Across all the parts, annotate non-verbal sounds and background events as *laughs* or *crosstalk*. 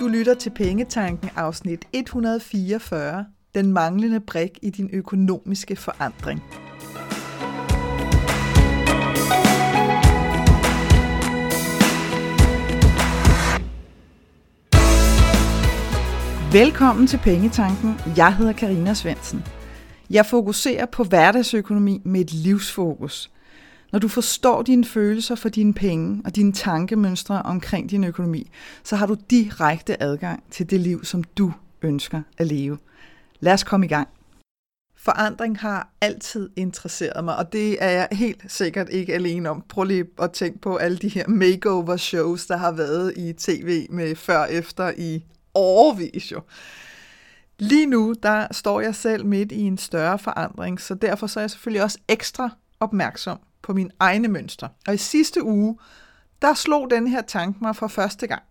Du lytter til Pengetanken afsnit 144, den manglende brik i din økonomiske forandring. Velkommen til Pengetanken. Jeg hedder Karina Svensen. Jeg fokuserer på hverdagsøkonomi med et livsfokus – når du forstår dine følelser for dine penge og dine tankemønstre omkring din økonomi, så har du direkte adgang til det liv, som du ønsker at leve. Lad os komme i gang. Forandring har altid interesseret mig, og det er jeg helt sikkert ikke alene om. Prøv lige at tænke på alle de her makeover shows, der har været i tv med før og efter i årvis jo. Lige nu, der står jeg selv midt i en større forandring, så derfor så er jeg selvfølgelig også ekstra opmærksom på mine egne mønstre. Og i sidste uge, der slog den her tanke mig for første gang.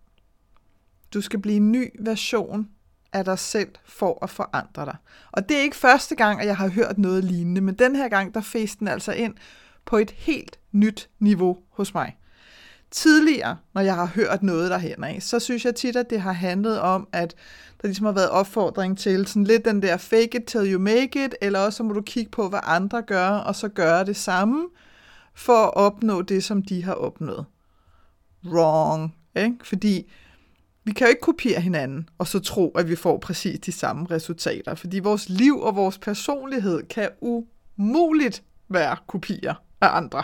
Du skal blive en ny version af dig selv for at forandre dig. Og det er ikke første gang, at jeg har hørt noget lignende, men den her gang, der fæste den altså ind på et helt nyt niveau hos mig. Tidligere, når jeg har hørt noget derhen af, så synes jeg tit, at det har handlet om, at der ligesom har været opfordring til sådan lidt den der fake it till you make it, eller også så må du kigge på, hvad andre gør, og så gøre det samme, for at opnå det, som de har opnået. Wrong. Ikke? Fordi vi kan jo ikke kopiere hinanden, og så tro, at vi får præcis de samme resultater. Fordi vores liv og vores personlighed kan umuligt være kopier af andre.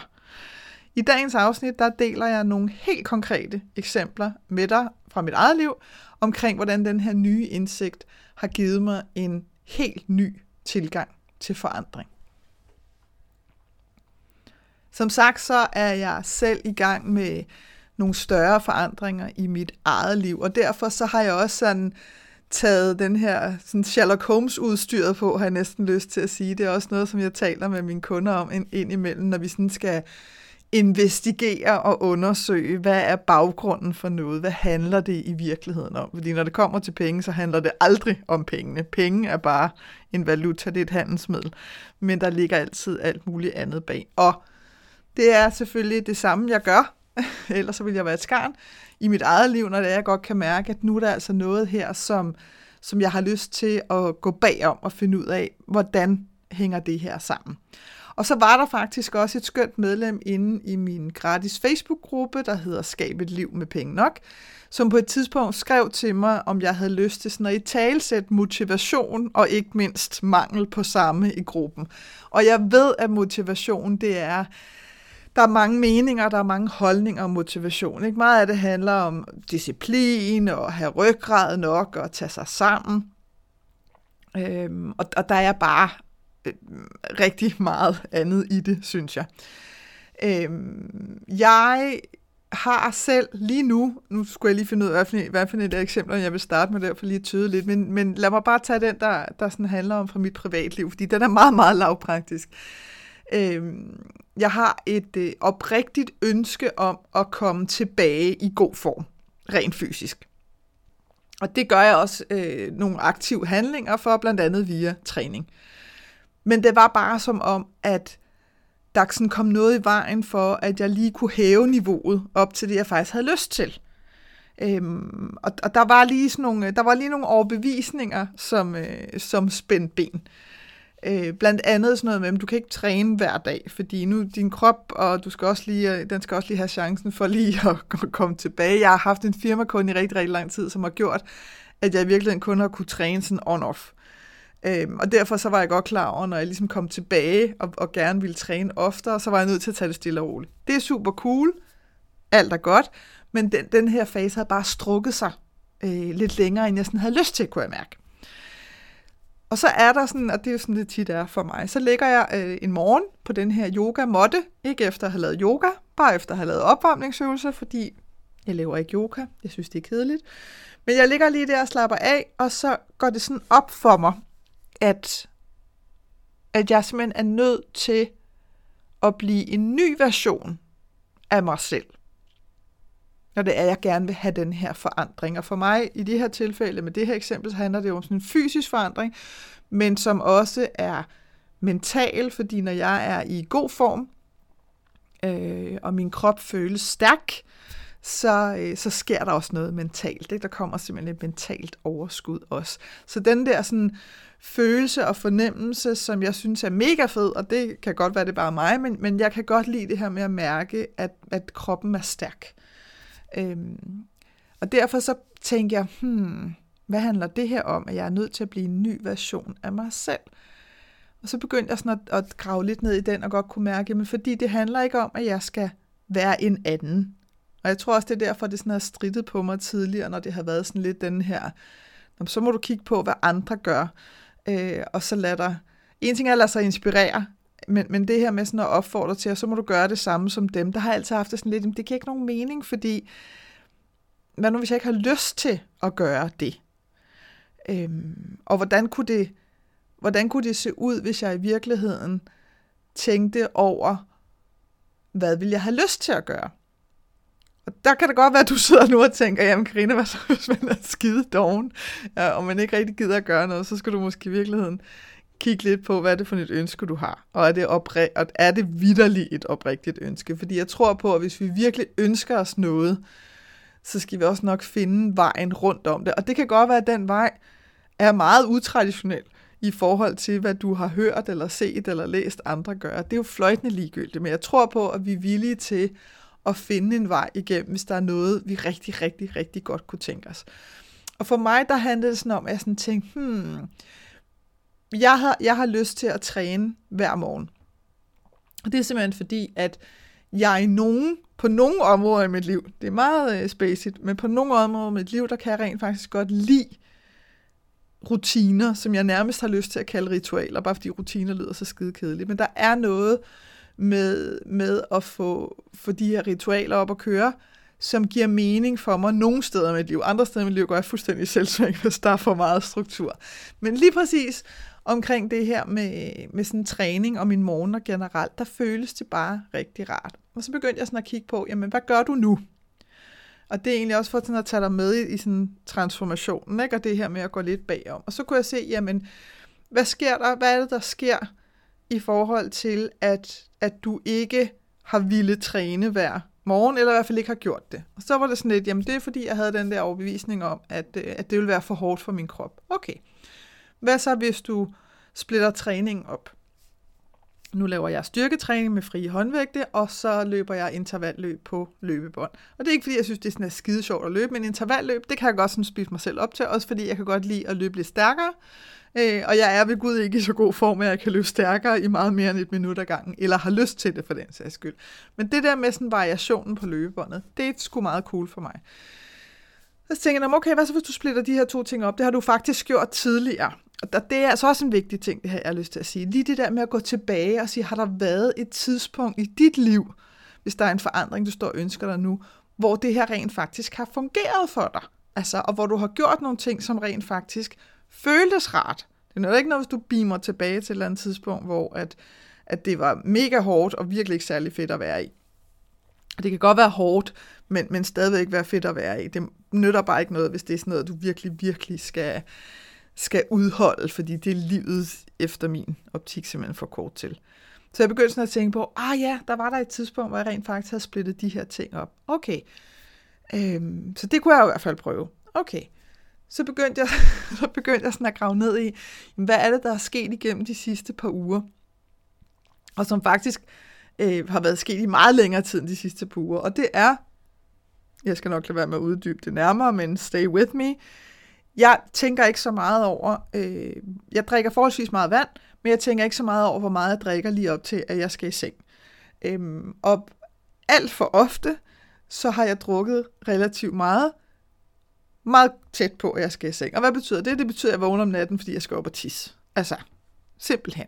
I dagens afsnit, der deler jeg nogle helt konkrete eksempler med dig fra mit eget liv, omkring hvordan den her nye indsigt har givet mig en helt ny tilgang til forandring. Som sagt, så er jeg selv i gang med nogle større forandringer i mit eget liv, og derfor så har jeg også sådan taget den her sådan Sherlock Holmes udstyret på, har jeg næsten lyst til at sige. Det er også noget, som jeg taler med mine kunder om ind imellem, når vi sådan skal investigere og undersøge, hvad er baggrunden for noget? Hvad handler det i virkeligheden om? Fordi når det kommer til penge, så handler det aldrig om pengene. Penge er bare en valuta, det er et handelsmiddel. Men der ligger altid alt muligt andet bag. Og det er selvfølgelig det samme, jeg gør. *laughs* Ellers så vil jeg være et skarn i mit eget liv, når det er, jeg godt kan mærke, at nu er der altså noget her, som, som jeg har lyst til at gå bagom og finde ud af, hvordan hænger det her sammen. Og så var der faktisk også et skønt medlem inde i min gratis Facebook-gruppe, der hedder Skab et liv med penge nok, som på et tidspunkt skrev til mig, om jeg havde lyst til sådan at i talsæt motivation og ikke mindst mangel på samme i gruppen. Og jeg ved, at motivation det er der er mange meninger, der er mange holdninger og motivation. Ikke? Meget af det handler om disciplin og have ryggrad nok og tage sig sammen. Øhm, og, og der er bare øh, rigtig meget andet i det, synes jeg. Øhm, jeg har selv lige nu, nu skulle jeg lige finde ud af, hvad for, et af et eksempel, jeg vil starte med der, for lige tyde lidt, men, men lad mig bare tage den, der, der sådan handler om fra mit privatliv, fordi den er meget, meget lavpraktisk. Øhm, jeg har et øh, oprigtigt ønske om at komme tilbage i god form, rent fysisk. Og det gør jeg også øh, nogle aktive handlinger for, blandt andet via træning. Men det var bare som om, at der sådan kom noget i vejen for, at jeg lige kunne hæve niveauet op til det, jeg faktisk havde lyst til. Øhm, og, og der var lige sådan nogle, der var lige nogle overbevisninger, som, øh, som spændte ben. Øh, blandt andet sådan noget med, at du kan ikke træne hver dag, fordi nu din krop, og du skal også lige, øh, den skal også lige have chancen for lige *laughs* at komme tilbage. Jeg har haft en firmakunde i rigtig, rigtig lang tid, som har gjort, at jeg i virkeligheden kun har kunne træne sådan on-off. Øhm, og derfor så var jeg godt klar over, når jeg ligesom kom tilbage og, og gerne ville træne oftere, så var jeg nødt til at tage det stille og roligt. Det er super cool, alt er godt, men den, den her fase havde bare strukket sig øh, lidt længere, end jeg sådan havde lyst til, kunne jeg mærke. Og så er der sådan, og det er jo sådan, det tit er for mig, så ligger jeg øh, en morgen på den her yoga-måtte, ikke efter at have lavet yoga, bare efter at have lavet opvarmningsøvelser, fordi jeg laver ikke yoga, jeg synes, det er kedeligt. Men jeg ligger lige der og slapper af, og så går det sådan op for mig, at, at jeg simpelthen er nødt til at blive en ny version af mig selv når det er, jeg gerne vil have den her forandring. Og for mig i det her tilfælde, med det her eksempel, så handler det om sådan en fysisk forandring, men som også er mental, fordi når jeg er i god form, øh, og min krop føles stærk, så, øh, så sker der også noget mentalt. Ikke? Der kommer simpelthen et mentalt overskud også. Så den der sådan, følelse og fornemmelse, som jeg synes er mega fed, og det kan godt være, det er bare mig, men, men jeg kan godt lide det her med at mærke, at, at kroppen er stærk. Øhm, og derfor så tænker jeg, hmm, hvad handler det her om, at jeg er nødt til at blive en ny version af mig selv? Og så begyndte jeg sådan at, at grave lidt ned i den og godt kunne mærke, men fordi det handler ikke om, at jeg skal være en anden. Og jeg tror også, det er derfor, det sådan har strittet på mig tidligere, når det har været sådan lidt den her, så må du kigge på, hvad andre gør, øh, og så lad dig, en ting er at lade sig inspirere, men, men det her med sådan at opfordre til, at så må du gøre det samme som dem, der har jeg altid haft det sådan lidt, det giver ikke nogen mening, fordi hvad nu hvis jeg ikke har lyst til at gøre det? Øhm, og hvordan kunne det, hvordan kunne det se ud, hvis jeg i virkeligheden tænkte over, hvad vil jeg have lyst til at gøre? Og der kan det godt være, at du sidder nu og tænker, jamen Karina, hvad så, *laughs* hvis man er skide doven, ja, og man ikke rigtig gider at gøre noget, så skal du måske i virkeligheden kigge lidt på, hvad er det for et ønske, du har. Og er det, opri- og er det vidderligt et oprigtigt ønske? Fordi jeg tror på, at hvis vi virkelig ønsker os noget, så skal vi også nok finde vejen rundt om det. Og det kan godt være, at den vej er meget utraditionel i forhold til, hvad du har hørt eller set eller læst andre gøre. Det er jo fløjtende ligegyldigt, men jeg tror på, at vi er villige til at finde en vej igennem, hvis der er noget, vi rigtig, rigtig, rigtig godt kunne tænke os. Og for mig, der handlede det sådan om, at jeg sådan tænkte, hmm, jeg har, jeg har lyst til at træne hver morgen. Og det er simpelthen fordi, at jeg i nogen, på nogle områder i mit liv, det er meget øh, spacet, men på nogle områder i mit liv, der kan jeg rent faktisk godt lide rutiner, som jeg nærmest har lyst til at kalde ritualer, bare fordi rutiner lyder så skide kedeligt. Men der er noget med, med at få, få de her ritualer op at køre, som giver mening for mig nogle steder i mit liv. Andre steder i mit liv går jeg fuldstændig selvsving, hvis der er for meget struktur. Men lige præcis omkring det her med, med sådan træning og min morgener generelt, der føles det bare rigtig rart. Og så begyndte jeg sådan at kigge på, jamen hvad gør du nu? Og det er egentlig også for sådan at tage dig med i, i sådan transformationen, ikke? og det her med at gå lidt bagom. Og så kunne jeg se, jamen, hvad sker der? Hvad er det, der sker i forhold til, at, at du ikke har ville træne hver morgen, eller i hvert fald ikke har gjort det. Og så var det sådan lidt, jamen det er fordi, jeg havde den der overbevisning om, at, øh, at det ville være for hårdt for min krop. Okay. Hvad så, hvis du splitter træningen op? Nu laver jeg styrketræning med frie håndvægte, og så løber jeg intervalløb på løbebånd. Og det er ikke, fordi jeg synes, det er sådan skide sjovt at løbe, men intervalløb, det kan jeg godt sådan spise mig selv op til, også fordi jeg kan godt lide at løbe lidt stærkere. Øh, og jeg er ved Gud ikke i så god form, at jeg kan løbe stærkere i meget mere end et minut ad gangen, eller har lyst til det for den sags skyld. Men det der med sådan variationen på løbebåndet, det er sgu meget cool for mig. Så tænker jeg, okay, hvad så hvis du splitter de her to ting op? Det har du faktisk gjort tidligere. Og det er altså også en vigtig ting, det her jeg har lyst til at sige. Lige det der med at gå tilbage og sige, har der været et tidspunkt i dit liv, hvis der er en forandring, du står og ønsker dig nu, hvor det her rent faktisk har fungeret for dig? Altså, og hvor du har gjort nogle ting, som rent faktisk føltes rart. Det er ikke noget, hvis du beamer tilbage til et eller andet tidspunkt, hvor at, at det var mega hårdt og virkelig ikke særlig fedt at være i. Det kan godt være hårdt, men, men stadigvæk være fedt at være i. Det nytter bare ikke noget, hvis det er sådan noget, du virkelig, virkelig skal, skal udholde, fordi det er livet efter min optik simpelthen for kort til. Så jeg begyndte sådan at tænke på, ah ja, der var der et tidspunkt, hvor jeg rent faktisk havde splittet de her ting op. Okay, øhm, så det kunne jeg i hvert fald prøve. Okay, så begyndte jeg, *laughs* så begyndte jeg sådan at grave ned i, hvad er det, der er sket igennem de sidste par uger, og som faktisk øh, har været sket i meget længere tid end de sidste par uger. Og det er, jeg skal nok lade være med at uddybe det nærmere, men stay with me, jeg tænker ikke så meget over, øh, jeg drikker forholdsvis meget vand, men jeg tænker ikke så meget over, hvor meget jeg drikker lige op til, at jeg skal i seng. Øhm, og alt for ofte, så har jeg drukket relativt meget, meget tæt på, at jeg skal i seng. Og hvad betyder det? Det betyder, at jeg vågner om natten, fordi jeg skal op og tisse. Altså, simpelthen.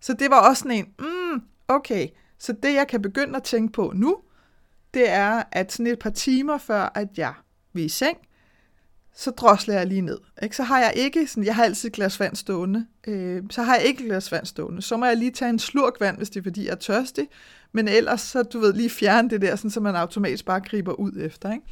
Så det var også sådan en, mm, okay, så det jeg kan begynde at tænke på nu, det er, at sådan et par timer før, at jeg vil i seng, så drosler jeg lige ned. Ikke? Så har jeg ikke, sådan, jeg har altid et glas vand stående, øh, så har jeg ikke et glas vand stående. Så må jeg lige tage en slurk vand, hvis det er fordi, jeg er tørstig, men ellers så, du ved, lige fjerne det der, sådan, så man automatisk bare griber ud efter. Ikke?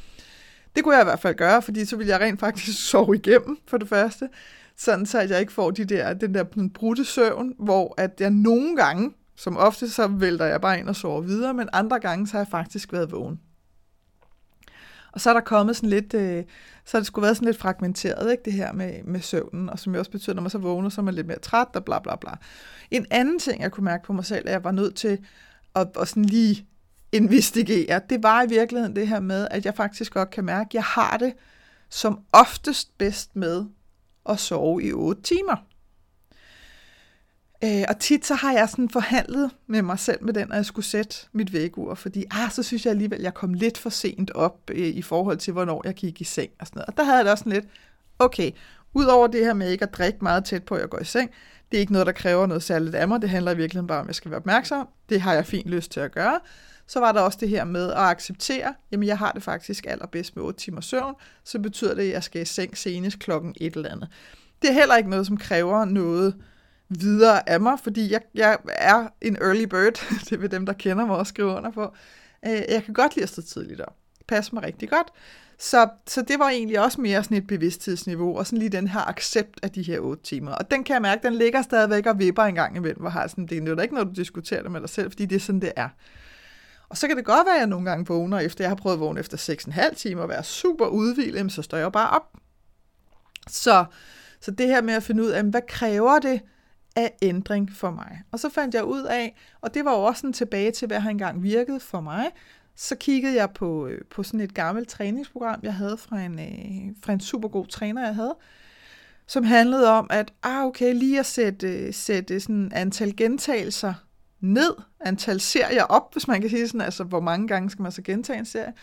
Det kunne jeg i hvert fald gøre, fordi så ville jeg rent faktisk *laughs* sove igennem, for det første. Sådan så, at jeg ikke får de der, den der brudte søvn, hvor at jeg nogle gange, som ofte, så vælter jeg bare ind og sover videre, men andre gange, så har jeg faktisk været vågen. Og så er der kommet sådan lidt, øh, så har det skulle være sådan lidt fragmenteret, ikke, det her med, med søvnen, og som jo også betyder, når man så vågner, så er man lidt mere træt, og bla bla bla. En anden ting, jeg kunne mærke på mig selv, at jeg var nødt til at, at sådan lige investigere, det var i virkeligheden det her med, at jeg faktisk godt kan mærke, at jeg har det som oftest bedst med at sove i 8 timer. Øh, og tit så har jeg sådan forhandlet med mig selv med den, at jeg skulle sætte mit vækkeur, fordi ah, så synes jeg alligevel, at jeg kom lidt for sent op øh, i forhold til, hvornår jeg gik i seng og sådan noget. Og der havde jeg det også sådan lidt, okay, udover det her med ikke at drikke meget tæt på, at jeg går i seng, det er ikke noget, der kræver noget særligt af mig. Det handler i virkeligheden bare om, at jeg skal være opmærksom. Det har jeg fint lyst til at gøre. Så var der også det her med at acceptere, jamen jeg har det faktisk allerbedst med 8 timer søvn, så betyder det, at jeg skal i seng senest klokken et eller andet. Det er heller ikke noget, som kræver noget videre af mig, fordi jeg, jeg er en early bird, *laughs* det vil dem, der kender mig også skrive under på. Øh, jeg kan godt lide at stå tidligt op. Det passer mig rigtig godt. Så, så det var egentlig også mere sådan et bevidsthedsniveau, og sådan lige den her accept af de her otte timer. Og den kan jeg mærke, den ligger stadigvæk og vipper en gang imellem, hvor har sådan, det er ikke noget, du diskuterer det med dig selv, fordi det er sådan, det er. Og så kan det godt være, at jeg nogle gange vågner, efter jeg har prøvet at vågne efter 6,5 timer, og være super udvilet, så står jeg bare op. Så, så det her med at finde ud af, hvad kræver det af ændring for mig? Og så fandt jeg ud af, og det var jo også sådan tilbage til, hvad har engang virket for mig, så kiggede jeg på, øh, på sådan et gammelt træningsprogram, jeg havde fra en, øh, fra en super god træner, jeg havde, som handlede om, at ah, okay, lige at sætte, øh, sætte sådan antal gentagelser ned, antal serier op, hvis man kan sige sådan, altså hvor mange gange skal man så gentage en serie,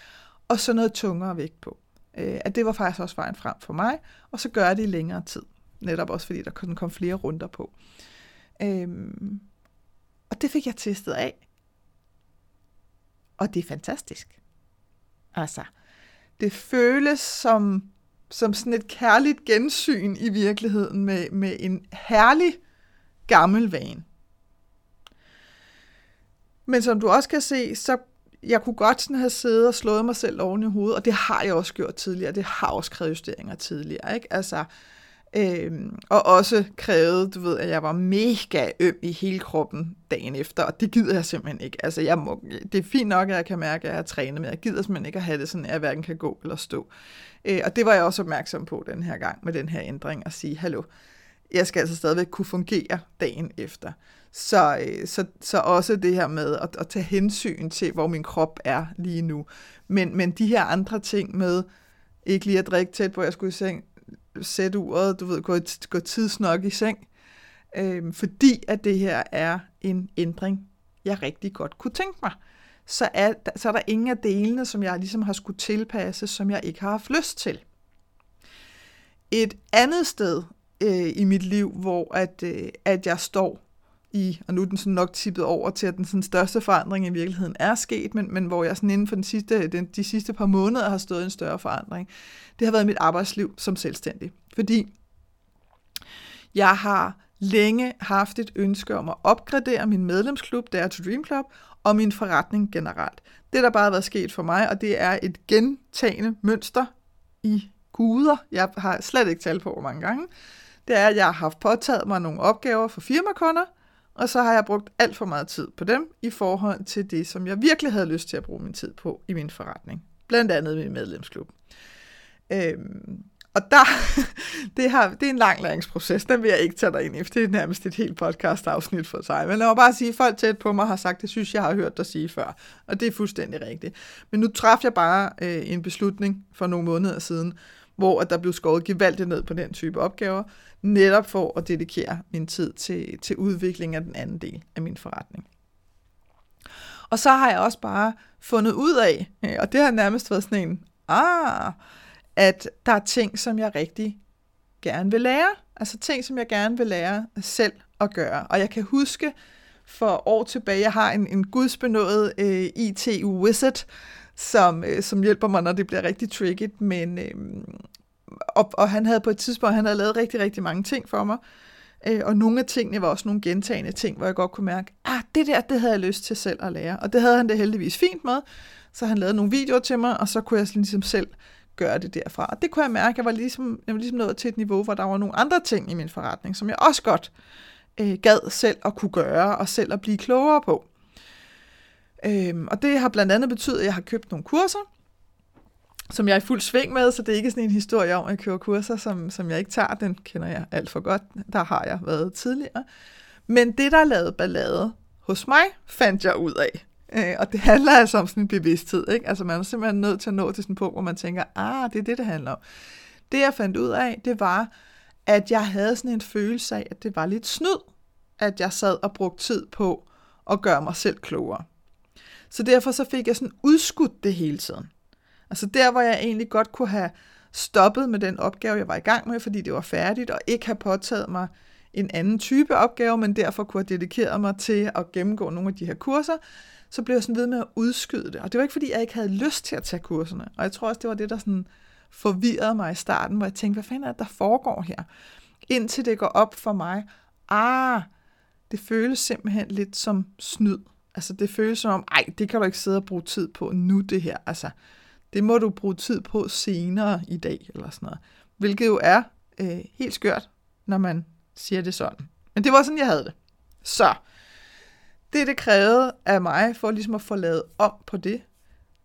og så noget tungere vægt på. Øh, at det var faktisk også vejen frem for mig, og så gør det i længere tid. Netop også fordi der kunne komme flere runder på. Øhm, og det fik jeg testet af. Og det er fantastisk. Altså, det føles som, som sådan et kærligt gensyn i virkeligheden med, med en herlig gammel vane. Men som du også kan se, så jeg kunne godt sådan have siddet og slået mig selv oven i hovedet, og det har jeg også gjort tidligere. Det har også krævet justeringer tidligere. Ikke? Altså, øhm, og også krævede, du ved, at jeg var mega øm i hele kroppen dagen efter, og det gider jeg simpelthen ikke. Altså, jeg må, det er fint nok, at jeg kan mærke, at jeg har trænet, men jeg gider simpelthen ikke at have det sådan, at jeg hverken kan gå eller stå. Øh, og det var jeg også opmærksom på den her gang med den her ændring, at sige, hallo, jeg skal altså stadigvæk kunne fungere dagen efter. Så, øh, så, så også det her med at, at tage hensyn til, hvor min krop er lige nu. Men, men de her andre ting med ikke lige at drikke tæt på, jeg skulle i seng, sætte uret, du ved, gå, gå tidsnok i seng, øh, fordi at det her er en ændring, jeg rigtig godt kunne tænke mig. Så er, så er der ingen af delene, som jeg ligesom har skulle tilpasse, som jeg ikke har haft lyst til. Et andet sted øh, i mit liv, hvor at, øh, at jeg står i, og nu er den sådan nok tippet over til, at den sådan største forandring i virkeligheden er sket, men, men hvor jeg sådan inden for den sidste, den, de sidste par måneder har stået en større forandring, det har været mit arbejdsliv som selvstændig. Fordi jeg har længe haft et ønske om at opgradere min medlemsklub, der er to Dream Club, og min forretning generelt. Det, der bare har været sket for mig, og det er et gentagende mønster i guder. Jeg har slet ikke talt på, hvor mange gange. Det er, at jeg har haft påtaget mig nogle opgaver for firmakunder, og så har jeg brugt alt for meget tid på dem i forhold til det, som jeg virkelig havde lyst til at bruge min tid på i min forretning. Blandt andet min medlemsklub. Øhm, og der, *laughs* det, har, det er en lang læringsproces, den vil jeg ikke tage dig ind i, for det er nærmest et helt podcast-afsnit for sig. Men lad mig bare sige, at folk tæt på mig har sagt, det synes jeg har hørt dig sige før, og det er fuldstændig rigtigt. Men nu træffede jeg bare øh, en beslutning for nogle måneder siden, hvor at der blev skåret gevaldigt ned på den type opgaver, netop for at dedikere min tid til, til udvikling af den anden del af min forretning. Og så har jeg også bare fundet ud af, øh, og det har nærmest været sådan en, ah, at der er ting, som jeg rigtig gerne vil lære. Altså ting, som jeg gerne vil lære selv at gøre. Og jeg kan huske for år tilbage, jeg har en, en gudsbenået øh, IT-wizard, som, øh, som hjælper mig, når det bliver rigtig tricky, men øh, og, og han havde på et tidspunkt, han havde lavet rigtig, rigtig mange ting for mig, øh, og nogle af tingene var også nogle gentagende ting, hvor jeg godt kunne mærke, ah, det der, det havde jeg lyst til selv at lære, og det havde han det heldigvis fint med, så han lavede nogle videoer til mig, og så kunne jeg ligesom selv gøre det derfra. Og det kunne jeg mærke, jeg var ligesom, jeg var ligesom nået til et niveau, hvor der var nogle andre ting i min forretning, som jeg også godt øh, gad selv at kunne gøre, og selv at blive klogere på. Øhm, og det har blandt andet betydet, at jeg har købt nogle kurser, som jeg er i fuld sving med, så det er ikke sådan en historie om, at jeg køber kurser, som, som jeg ikke tager. Den kender jeg alt for godt. Der har jeg været tidligere. Men det, der lavede ballade hos mig, fandt jeg ud af. Øh, og det handler altså om sådan en bevidsthed. Ikke? Altså man er simpelthen nødt til at nå til sådan en punkt, hvor man tænker, ah, det er det, det handler om. Det, jeg fandt ud af, det var, at jeg havde sådan en følelse af, at det var lidt snyd, at jeg sad og brugte tid på at gøre mig selv klogere. Så derfor så fik jeg sådan udskudt det hele tiden. Altså der, hvor jeg egentlig godt kunne have stoppet med den opgave, jeg var i gang med, fordi det var færdigt, og ikke have påtaget mig en anden type opgave, men derfor kunne have dedikeret mig til at gennemgå nogle af de her kurser, så blev jeg sådan ved med at udskyde det. Og det var ikke, fordi jeg ikke havde lyst til at tage kurserne. Og jeg tror også, det var det, der sådan forvirrede mig i starten, hvor jeg tænkte, hvad fanden er det, der foregår her? Indtil det går op for mig, ah, det føles simpelthen lidt som snyd. Altså det føles som om, ej, det kan du ikke sidde og bruge tid på nu det her. Altså, det må du bruge tid på senere i dag, eller sådan noget. Hvilket jo er øh, helt skørt, når man siger det sådan. Men det var sådan, jeg havde det. Så, det det krævede af mig, for ligesom at få lavet om på det,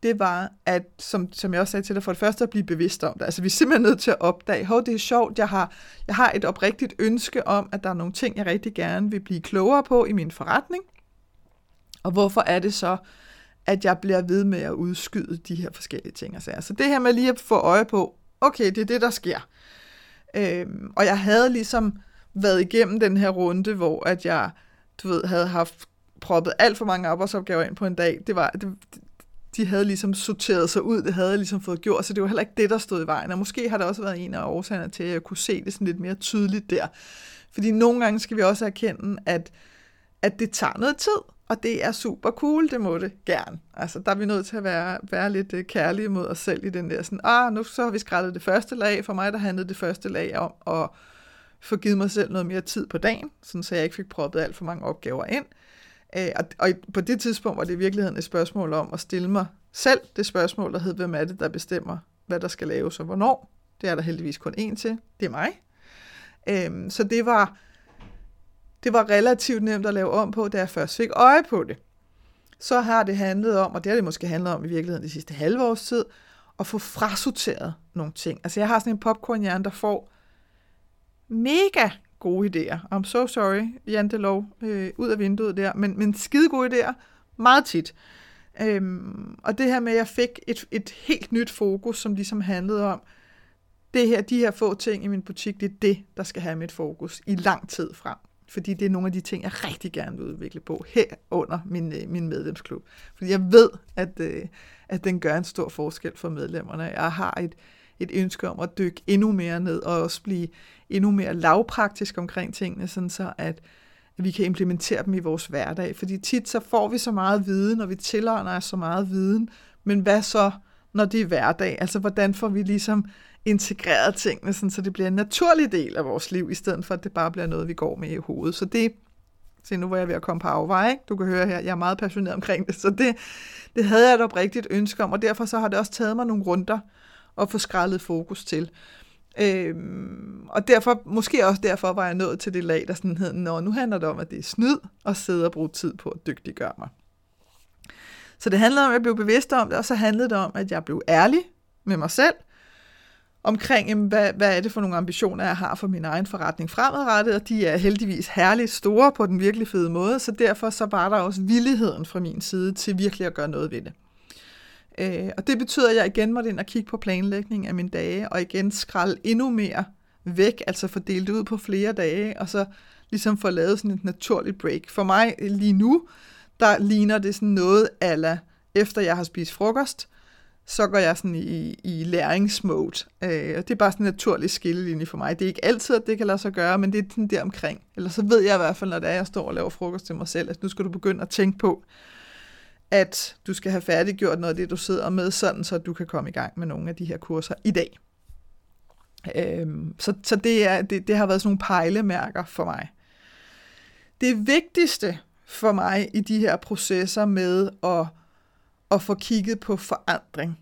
det var, at, som, som jeg også sagde til dig, for det første at blive bevidst om det. Altså vi er simpelthen nødt til at opdage, hov, det er sjovt, jeg har, jeg har et oprigtigt ønske om, at der er nogle ting, jeg rigtig gerne vil blive klogere på i min forretning. Og hvorfor er det så, at jeg bliver ved med at udskyde de her forskellige ting. Altså, så det her med lige at få øje på, okay, det er det, der sker. Øhm, og jeg havde ligesom været igennem den her runde, hvor at jeg, du ved, havde haft proppet alt for mange arbejdsopgaver ind på en dag. Det var, det, de havde ligesom sorteret sig ud, det havde jeg ligesom fået gjort, så det var heller ikke det, der stod i vejen. Og måske har det også været en af årsagerne til, at jeg kunne se det sådan lidt mere tydeligt der. Fordi nogle gange skal vi også erkende, at, at det tager noget tid, og det er super cool, det må det gerne. Altså, der er vi nødt til at være, være lidt øh, kærlige mod os selv i den der sådan, ah, nu så har vi skrællet det første lag. For mig, der handlede det første lag om at få givet mig selv noget mere tid på dagen, sådan så jeg ikke fik proppet alt for mange opgaver ind. Øh, og, og på det tidspunkt var det i virkeligheden et spørgsmål om at stille mig selv det spørgsmål, der hed, hvem er det, der bestemmer, hvad der skal laves og hvornår. Det er der heldigvis kun én til. Det er mig. Øh, så det var, det var relativt nemt at lave om på, da jeg først fik øje på det. Så har det handlet om, og det har det måske handlet om i virkeligheden de sidste halve års tid, at få frasorteret nogle ting. Altså jeg har sådan en popcornhjerne, der får mega gode idéer. I'm so sorry, Jantelov, øh, ud af vinduet der, men, men skide gode idéer, meget tit. Øhm, og det her med, at jeg fik et, et helt nyt fokus, som ligesom handlede om, det her, de her få ting i min butik, det er det, der skal have mit fokus i lang tid frem. Fordi det er nogle af de ting, jeg rigtig gerne vil udvikle på her under min, øh, min medlemsklub. Fordi jeg ved, at, øh, at den gør en stor forskel for medlemmerne. Jeg har et, et ønske om at dykke endnu mere ned, og også blive endnu mere lavpraktisk omkring tingene, sådan så at, at vi kan implementere dem i vores hverdag. Fordi tit så får vi så meget viden, og vi tilegner os så meget viden, men hvad så, når det er hverdag? Altså, hvordan får vi ligesom integreret tingene, sådan, så det bliver en naturlig del af vores liv, i stedet for at det bare bliver noget, vi går med i hovedet. Så det, se nu var jeg ved at komme på afvej, ikke? du kan høre her, jeg er meget passioneret omkring det, så det, det havde jeg et oprigtigt ønske om, og derfor så har det også taget mig nogle runder at få skrællet fokus til. Øhm, og derfor, måske også derfor var jeg nået til det lag, der sådan hed, Nå, nu handler det om, at det er snyd at sidde og bruge tid på at dygtiggøre mig. Så det handlede om, at jeg blev bevidst om det, og så handlede det om, at jeg blev ærlig med mig selv, omkring, jamen, hvad, hvad er det for nogle ambitioner, jeg har for min egen forretning fremadrettet, og de er heldigvis herligt store på den virkelig fede måde, så derfor så var der også villigheden fra min side til virkelig at gøre noget ved det. Øh, og det betyder, at jeg igen måtte ind og kigge på planlægning af mine dage, og igen skralde endnu mere væk, altså fordele det ud på flere dage, og så ligesom få lavet sådan et naturligt break. For mig lige nu, der ligner det sådan noget ala, efter jeg har spist frokost, så går jeg sådan i, i læringsmode. Øh, og det er bare sådan en naturlig skillelinje for mig. Det er ikke altid, at det kan lade sig gøre, men det er sådan der omkring. Eller så ved jeg i hvert fald, når det er, jeg står og laver frokost til mig selv, at nu skal du begynde at tænke på, at du skal have færdiggjort noget af det, du sidder med, sådan så du kan komme i gang med nogle af de her kurser i dag. Øhm, så så det, er, det, det har været sådan nogle pejlemærker for mig. Det vigtigste for mig i de her processer med at at få kigget på forandring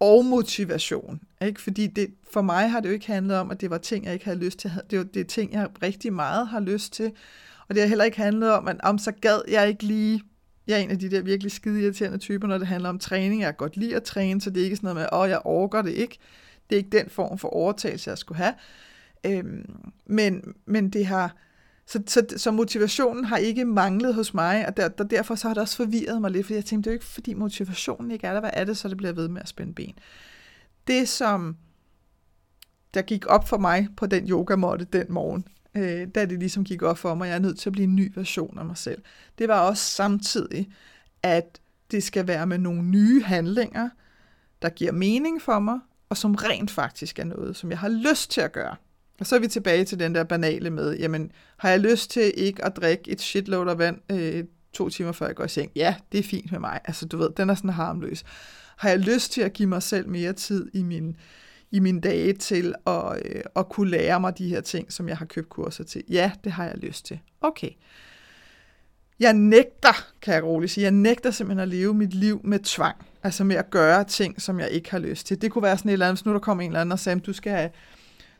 og motivation. Ikke? Fordi det, for mig har det jo ikke handlet om, at det var ting, jeg ikke havde lyst til. Det var, det er ting, jeg rigtig meget har lyst til. Og det har heller ikke handlet om, at om så gad jeg ikke lige Jeg er en af de der virkelig skide irriterende typer, når det handler om træning. Jeg kan godt lide at træne, så det er ikke sådan noget med, åh, jeg overgår det ikke. Det er ikke den form for overtagelse, jeg skulle have. Øhm, men, men det har, så, så, så motivationen har ikke manglet hos mig, og der, der, derfor så har det også forvirret mig lidt, fordi jeg tænkte, det er jo ikke fordi motivationen ikke er der, hvad er det, så det bliver ved med at spænde ben. Det som der gik op for mig på den yogamåtte den morgen, øh, da det ligesom gik op for mig, jeg er nødt til at blive en ny version af mig selv. Det var også samtidig, at det skal være med nogle nye handlinger, der giver mening for mig, og som rent faktisk er noget, som jeg har lyst til at gøre. Og så er vi tilbage til den der banale med, jamen, har jeg lyst til ikke at drikke et shitload af vand øh, to timer før jeg går i seng? Ja, det er fint med mig. Altså, du ved, den er sådan harmløs. Har jeg lyst til at give mig selv mere tid i min, i mine dage til at, øh, at kunne lære mig de her ting, som jeg har købt kurser til? Ja, det har jeg lyst til. Okay. Jeg nægter, kan jeg roligt sige, jeg nægter simpelthen at leve mit liv med tvang. Altså med at gøre ting, som jeg ikke har lyst til. Det kunne være sådan et eller andet, hvis nu der kommer en eller anden og sagde, du skal have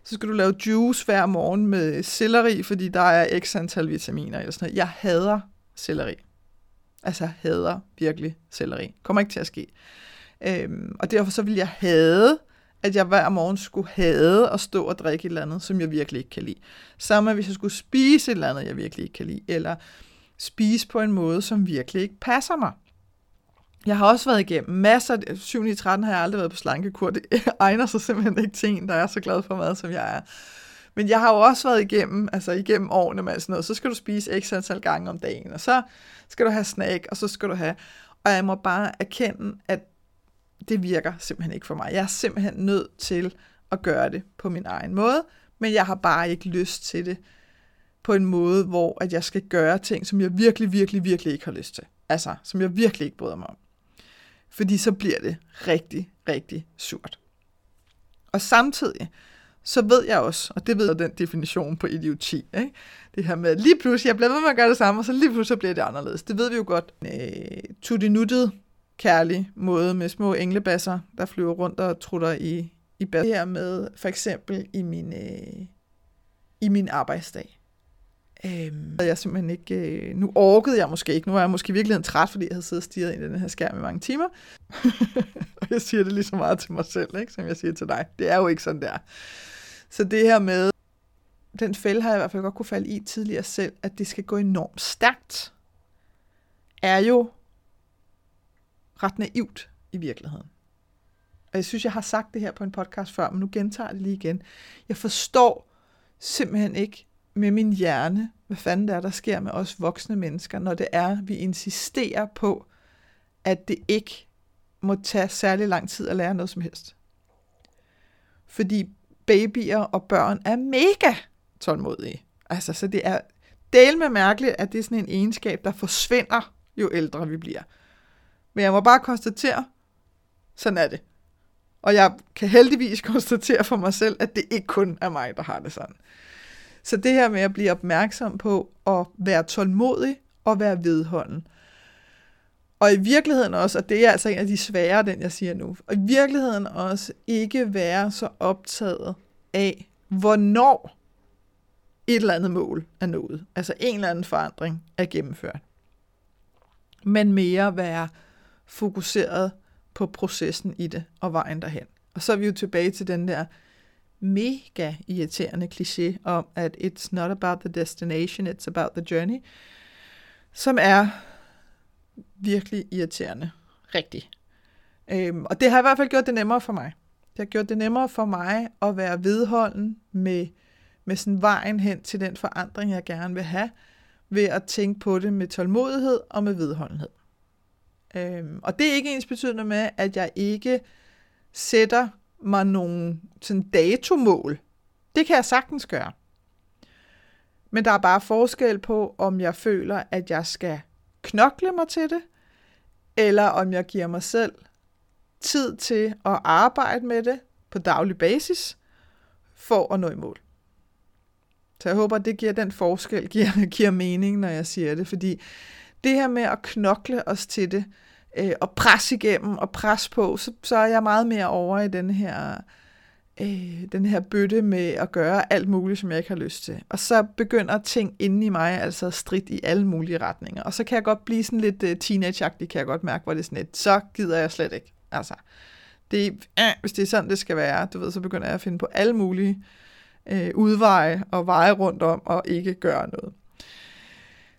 så skal du lave juice hver morgen med selleri, fordi der er x antal vitaminer eller sådan noget. Jeg hader selleri. Altså hader virkelig selleri. Kommer ikke til at ske. Øhm, og derfor så vil jeg have, at jeg hver morgen skulle have at stå og drikke et eller andet, som jeg virkelig ikke kan lide. Samme hvis jeg skulle spise et eller andet, jeg virkelig ikke kan lide, eller spise på en måde, som virkelig ikke passer mig. Jeg har også været igennem masser, øh, 7 i 13 har jeg aldrig været på slankekur, det *laughs* egner sig simpelthen ikke til en, der er så glad for mad, som jeg er. Men jeg har jo også været igennem, altså igennem årene med sådan noget, så skal du spise x antal gange om dagen, og så skal du have snack, og så skal du have, og jeg må bare erkende, at det virker simpelthen ikke for mig. Jeg er simpelthen nødt til at gøre det på min egen måde, men jeg har bare ikke lyst til det på en måde, hvor at jeg skal gøre ting, som jeg virkelig, virkelig, virkelig ikke har lyst til. Altså, som jeg virkelig ikke bryder mig om fordi så bliver det rigtig, rigtig surt. Og samtidig, så ved jeg også, og det ved jeg den definition på idioti, ikke? det her med, at lige pludselig, jeg bliver ved med at gøre det samme, og så lige pludselig så bliver det anderledes. Det ved vi jo godt. Øh, tudinuttet kærlig måde med små englebasser, der flyver rundt og trutter i, i bas. Det her med, for eksempel i min, øh, i min arbejdsdag. Øhm, jeg simpelthen ikke, øh, nu orkede jeg måske ikke, nu er jeg måske virkelig træt, fordi jeg havde siddet og stirret ind i den her skærm i mange timer. *laughs* og jeg siger det lige så meget til mig selv, ikke, som jeg siger til dig. Det er jo ikke sådan der. Så det her med, den fælde har jeg i hvert fald godt kunne falde i tidligere selv, at det skal gå enormt stærkt, er jo ret naivt i virkeligheden. Og jeg synes, jeg har sagt det her på en podcast før, men nu gentager jeg det lige igen. Jeg forstår simpelthen ikke, med min hjerne, hvad fanden det er, der sker med os voksne mennesker, når det er, vi insisterer på, at det ikke må tage særlig lang tid at lære noget som helst. Fordi babyer og børn er mega tålmodige. Altså, så det er del med mærkeligt, at det er sådan en egenskab, der forsvinder, jo ældre vi bliver. Men jeg må bare konstatere, sådan er det. Og jeg kan heldigvis konstatere for mig selv, at det ikke kun er mig, der har det sådan. Så det her med at blive opmærksom på at være tålmodig og være vedholden. Og i virkeligheden også, og det er altså en af de svære, den jeg siger nu, og i virkeligheden også ikke være så optaget af, hvornår et eller andet mål er nået. Altså en eller anden forandring er gennemført. Men mere være fokuseret på processen i det og vejen derhen. Og så er vi jo tilbage til den der mega irriterende kliché om, at it's not about the destination, it's about the journey, som er virkelig irriterende. Rigtig. Øhm, og det har i hvert fald gjort det nemmere for mig. Det har gjort det nemmere for mig at være vedholden med, med sådan vejen hen til den forandring, jeg gerne vil have, ved at tænke på det med tålmodighed og med vedholdenhed. Øhm, og det er ikke ens betydende med, at jeg ikke sætter mig nogle sådan datomål. Det kan jeg sagtens gøre. Men der er bare forskel på, om jeg føler, at jeg skal knokle mig til det, eller om jeg giver mig selv tid til at arbejde med det på daglig basis, for at nå i mål. Så jeg håber, at det giver den forskel, giver, giver mening, når jeg siger det, fordi det her med at knokle os til det, øh, og pres igennem og pres på, så, så er jeg meget mere over i den her øh, den her bøtte med at gøre alt muligt, som jeg ikke har lyst til. Og så begynder ting inde i mig altså at strid i alle mulige retninger. Og så kan jeg godt blive sådan lidt øh, teenageagtig, kan jeg godt mærke, hvor det er sådan lidt, så gider jeg slet ikke. Altså, det, øh, hvis det er sådan, det skal være, du ved, så begynder jeg at finde på alle mulige øh, udveje og veje rundt om og ikke gøre noget.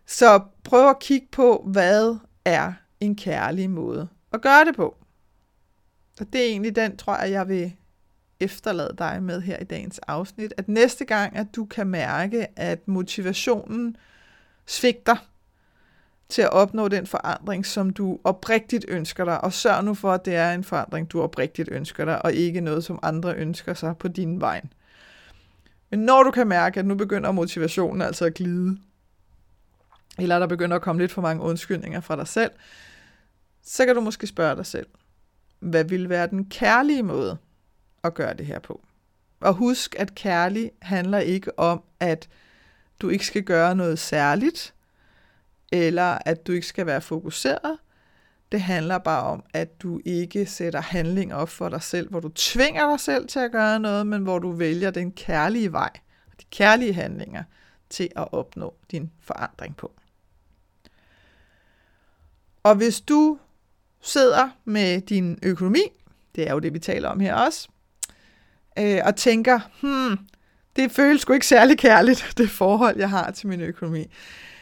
Så prøv at kigge på, hvad er en kærlig måde at gøre det på. Og det er egentlig den, tror jeg, jeg vil efterlade dig med her i dagens afsnit. At næste gang, at du kan mærke, at motivationen svigter til at opnå den forandring, som du oprigtigt ønsker dig, og sørg nu for, at det er en forandring, du oprigtigt ønsker dig, og ikke noget, som andre ønsker sig på din vej. Men når du kan mærke, at nu begynder motivationen altså at glide, eller der begynder at komme lidt for mange undskyldninger fra dig selv, så kan du måske spørge dig selv, hvad vil være den kærlige måde at gøre det her på? Og husk, at kærlig handler ikke om, at du ikke skal gøre noget særligt, eller at du ikke skal være fokuseret. Det handler bare om, at du ikke sætter handling op for dig selv, hvor du tvinger dig selv til at gøre noget, men hvor du vælger den kærlige vej, de kærlige handlinger til at opnå din forandring på. Og hvis du sidder med din økonomi, det er jo det, vi taler om her også, øh, og tænker, hmm, det føles sgu ikke særlig kærligt, *laughs* det forhold, jeg har til min økonomi,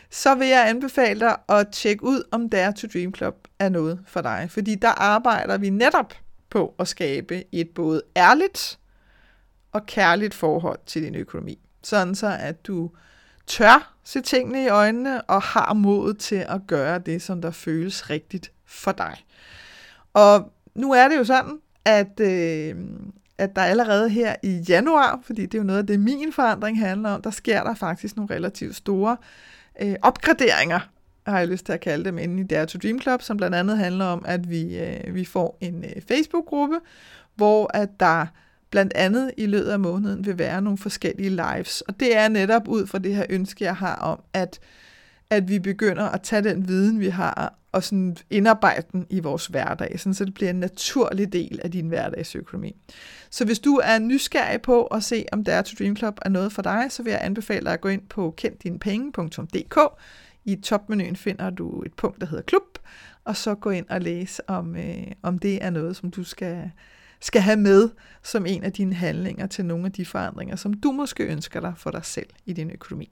så vil jeg anbefale dig at tjekke ud, om Dare to Dream Club er noget for dig. Fordi der arbejder vi netop på at skabe et både ærligt og kærligt forhold til din økonomi. Sådan så, at du tør se tingene i øjnene og har mod til at gøre det, som der føles rigtigt for dig. Og nu er det jo sådan, at, øh, at der allerede her i januar, fordi det er jo noget af det, min forandring handler om, der sker der faktisk nogle relativt store øh, opgraderinger, har jeg lyst til at kalde dem, inde i Dare to Dream Club, som blandt andet handler om, at vi, øh, vi får en øh, Facebook-gruppe, hvor at der blandt andet i løbet af måneden vil være nogle forskellige lives. Og det er netop ud fra det her ønske, jeg har om, at, at vi begynder at tage den viden, vi har, og sådan indarbejde den i vores hverdag, sådan så det bliver en naturlig del af din hverdagsøkonomi. Så hvis du er nysgerrig på at se, om Dare to Dream Club er noget for dig, så vil jeg anbefale dig at gå ind på kenddinepenge.dk. I topmenuen finder du et punkt, der hedder klub, og så gå ind og læse, om, øh, om det er noget, som du skal, skal have med som en af dine handlinger til nogle af de forandringer, som du måske ønsker dig for dig selv i din økonomi.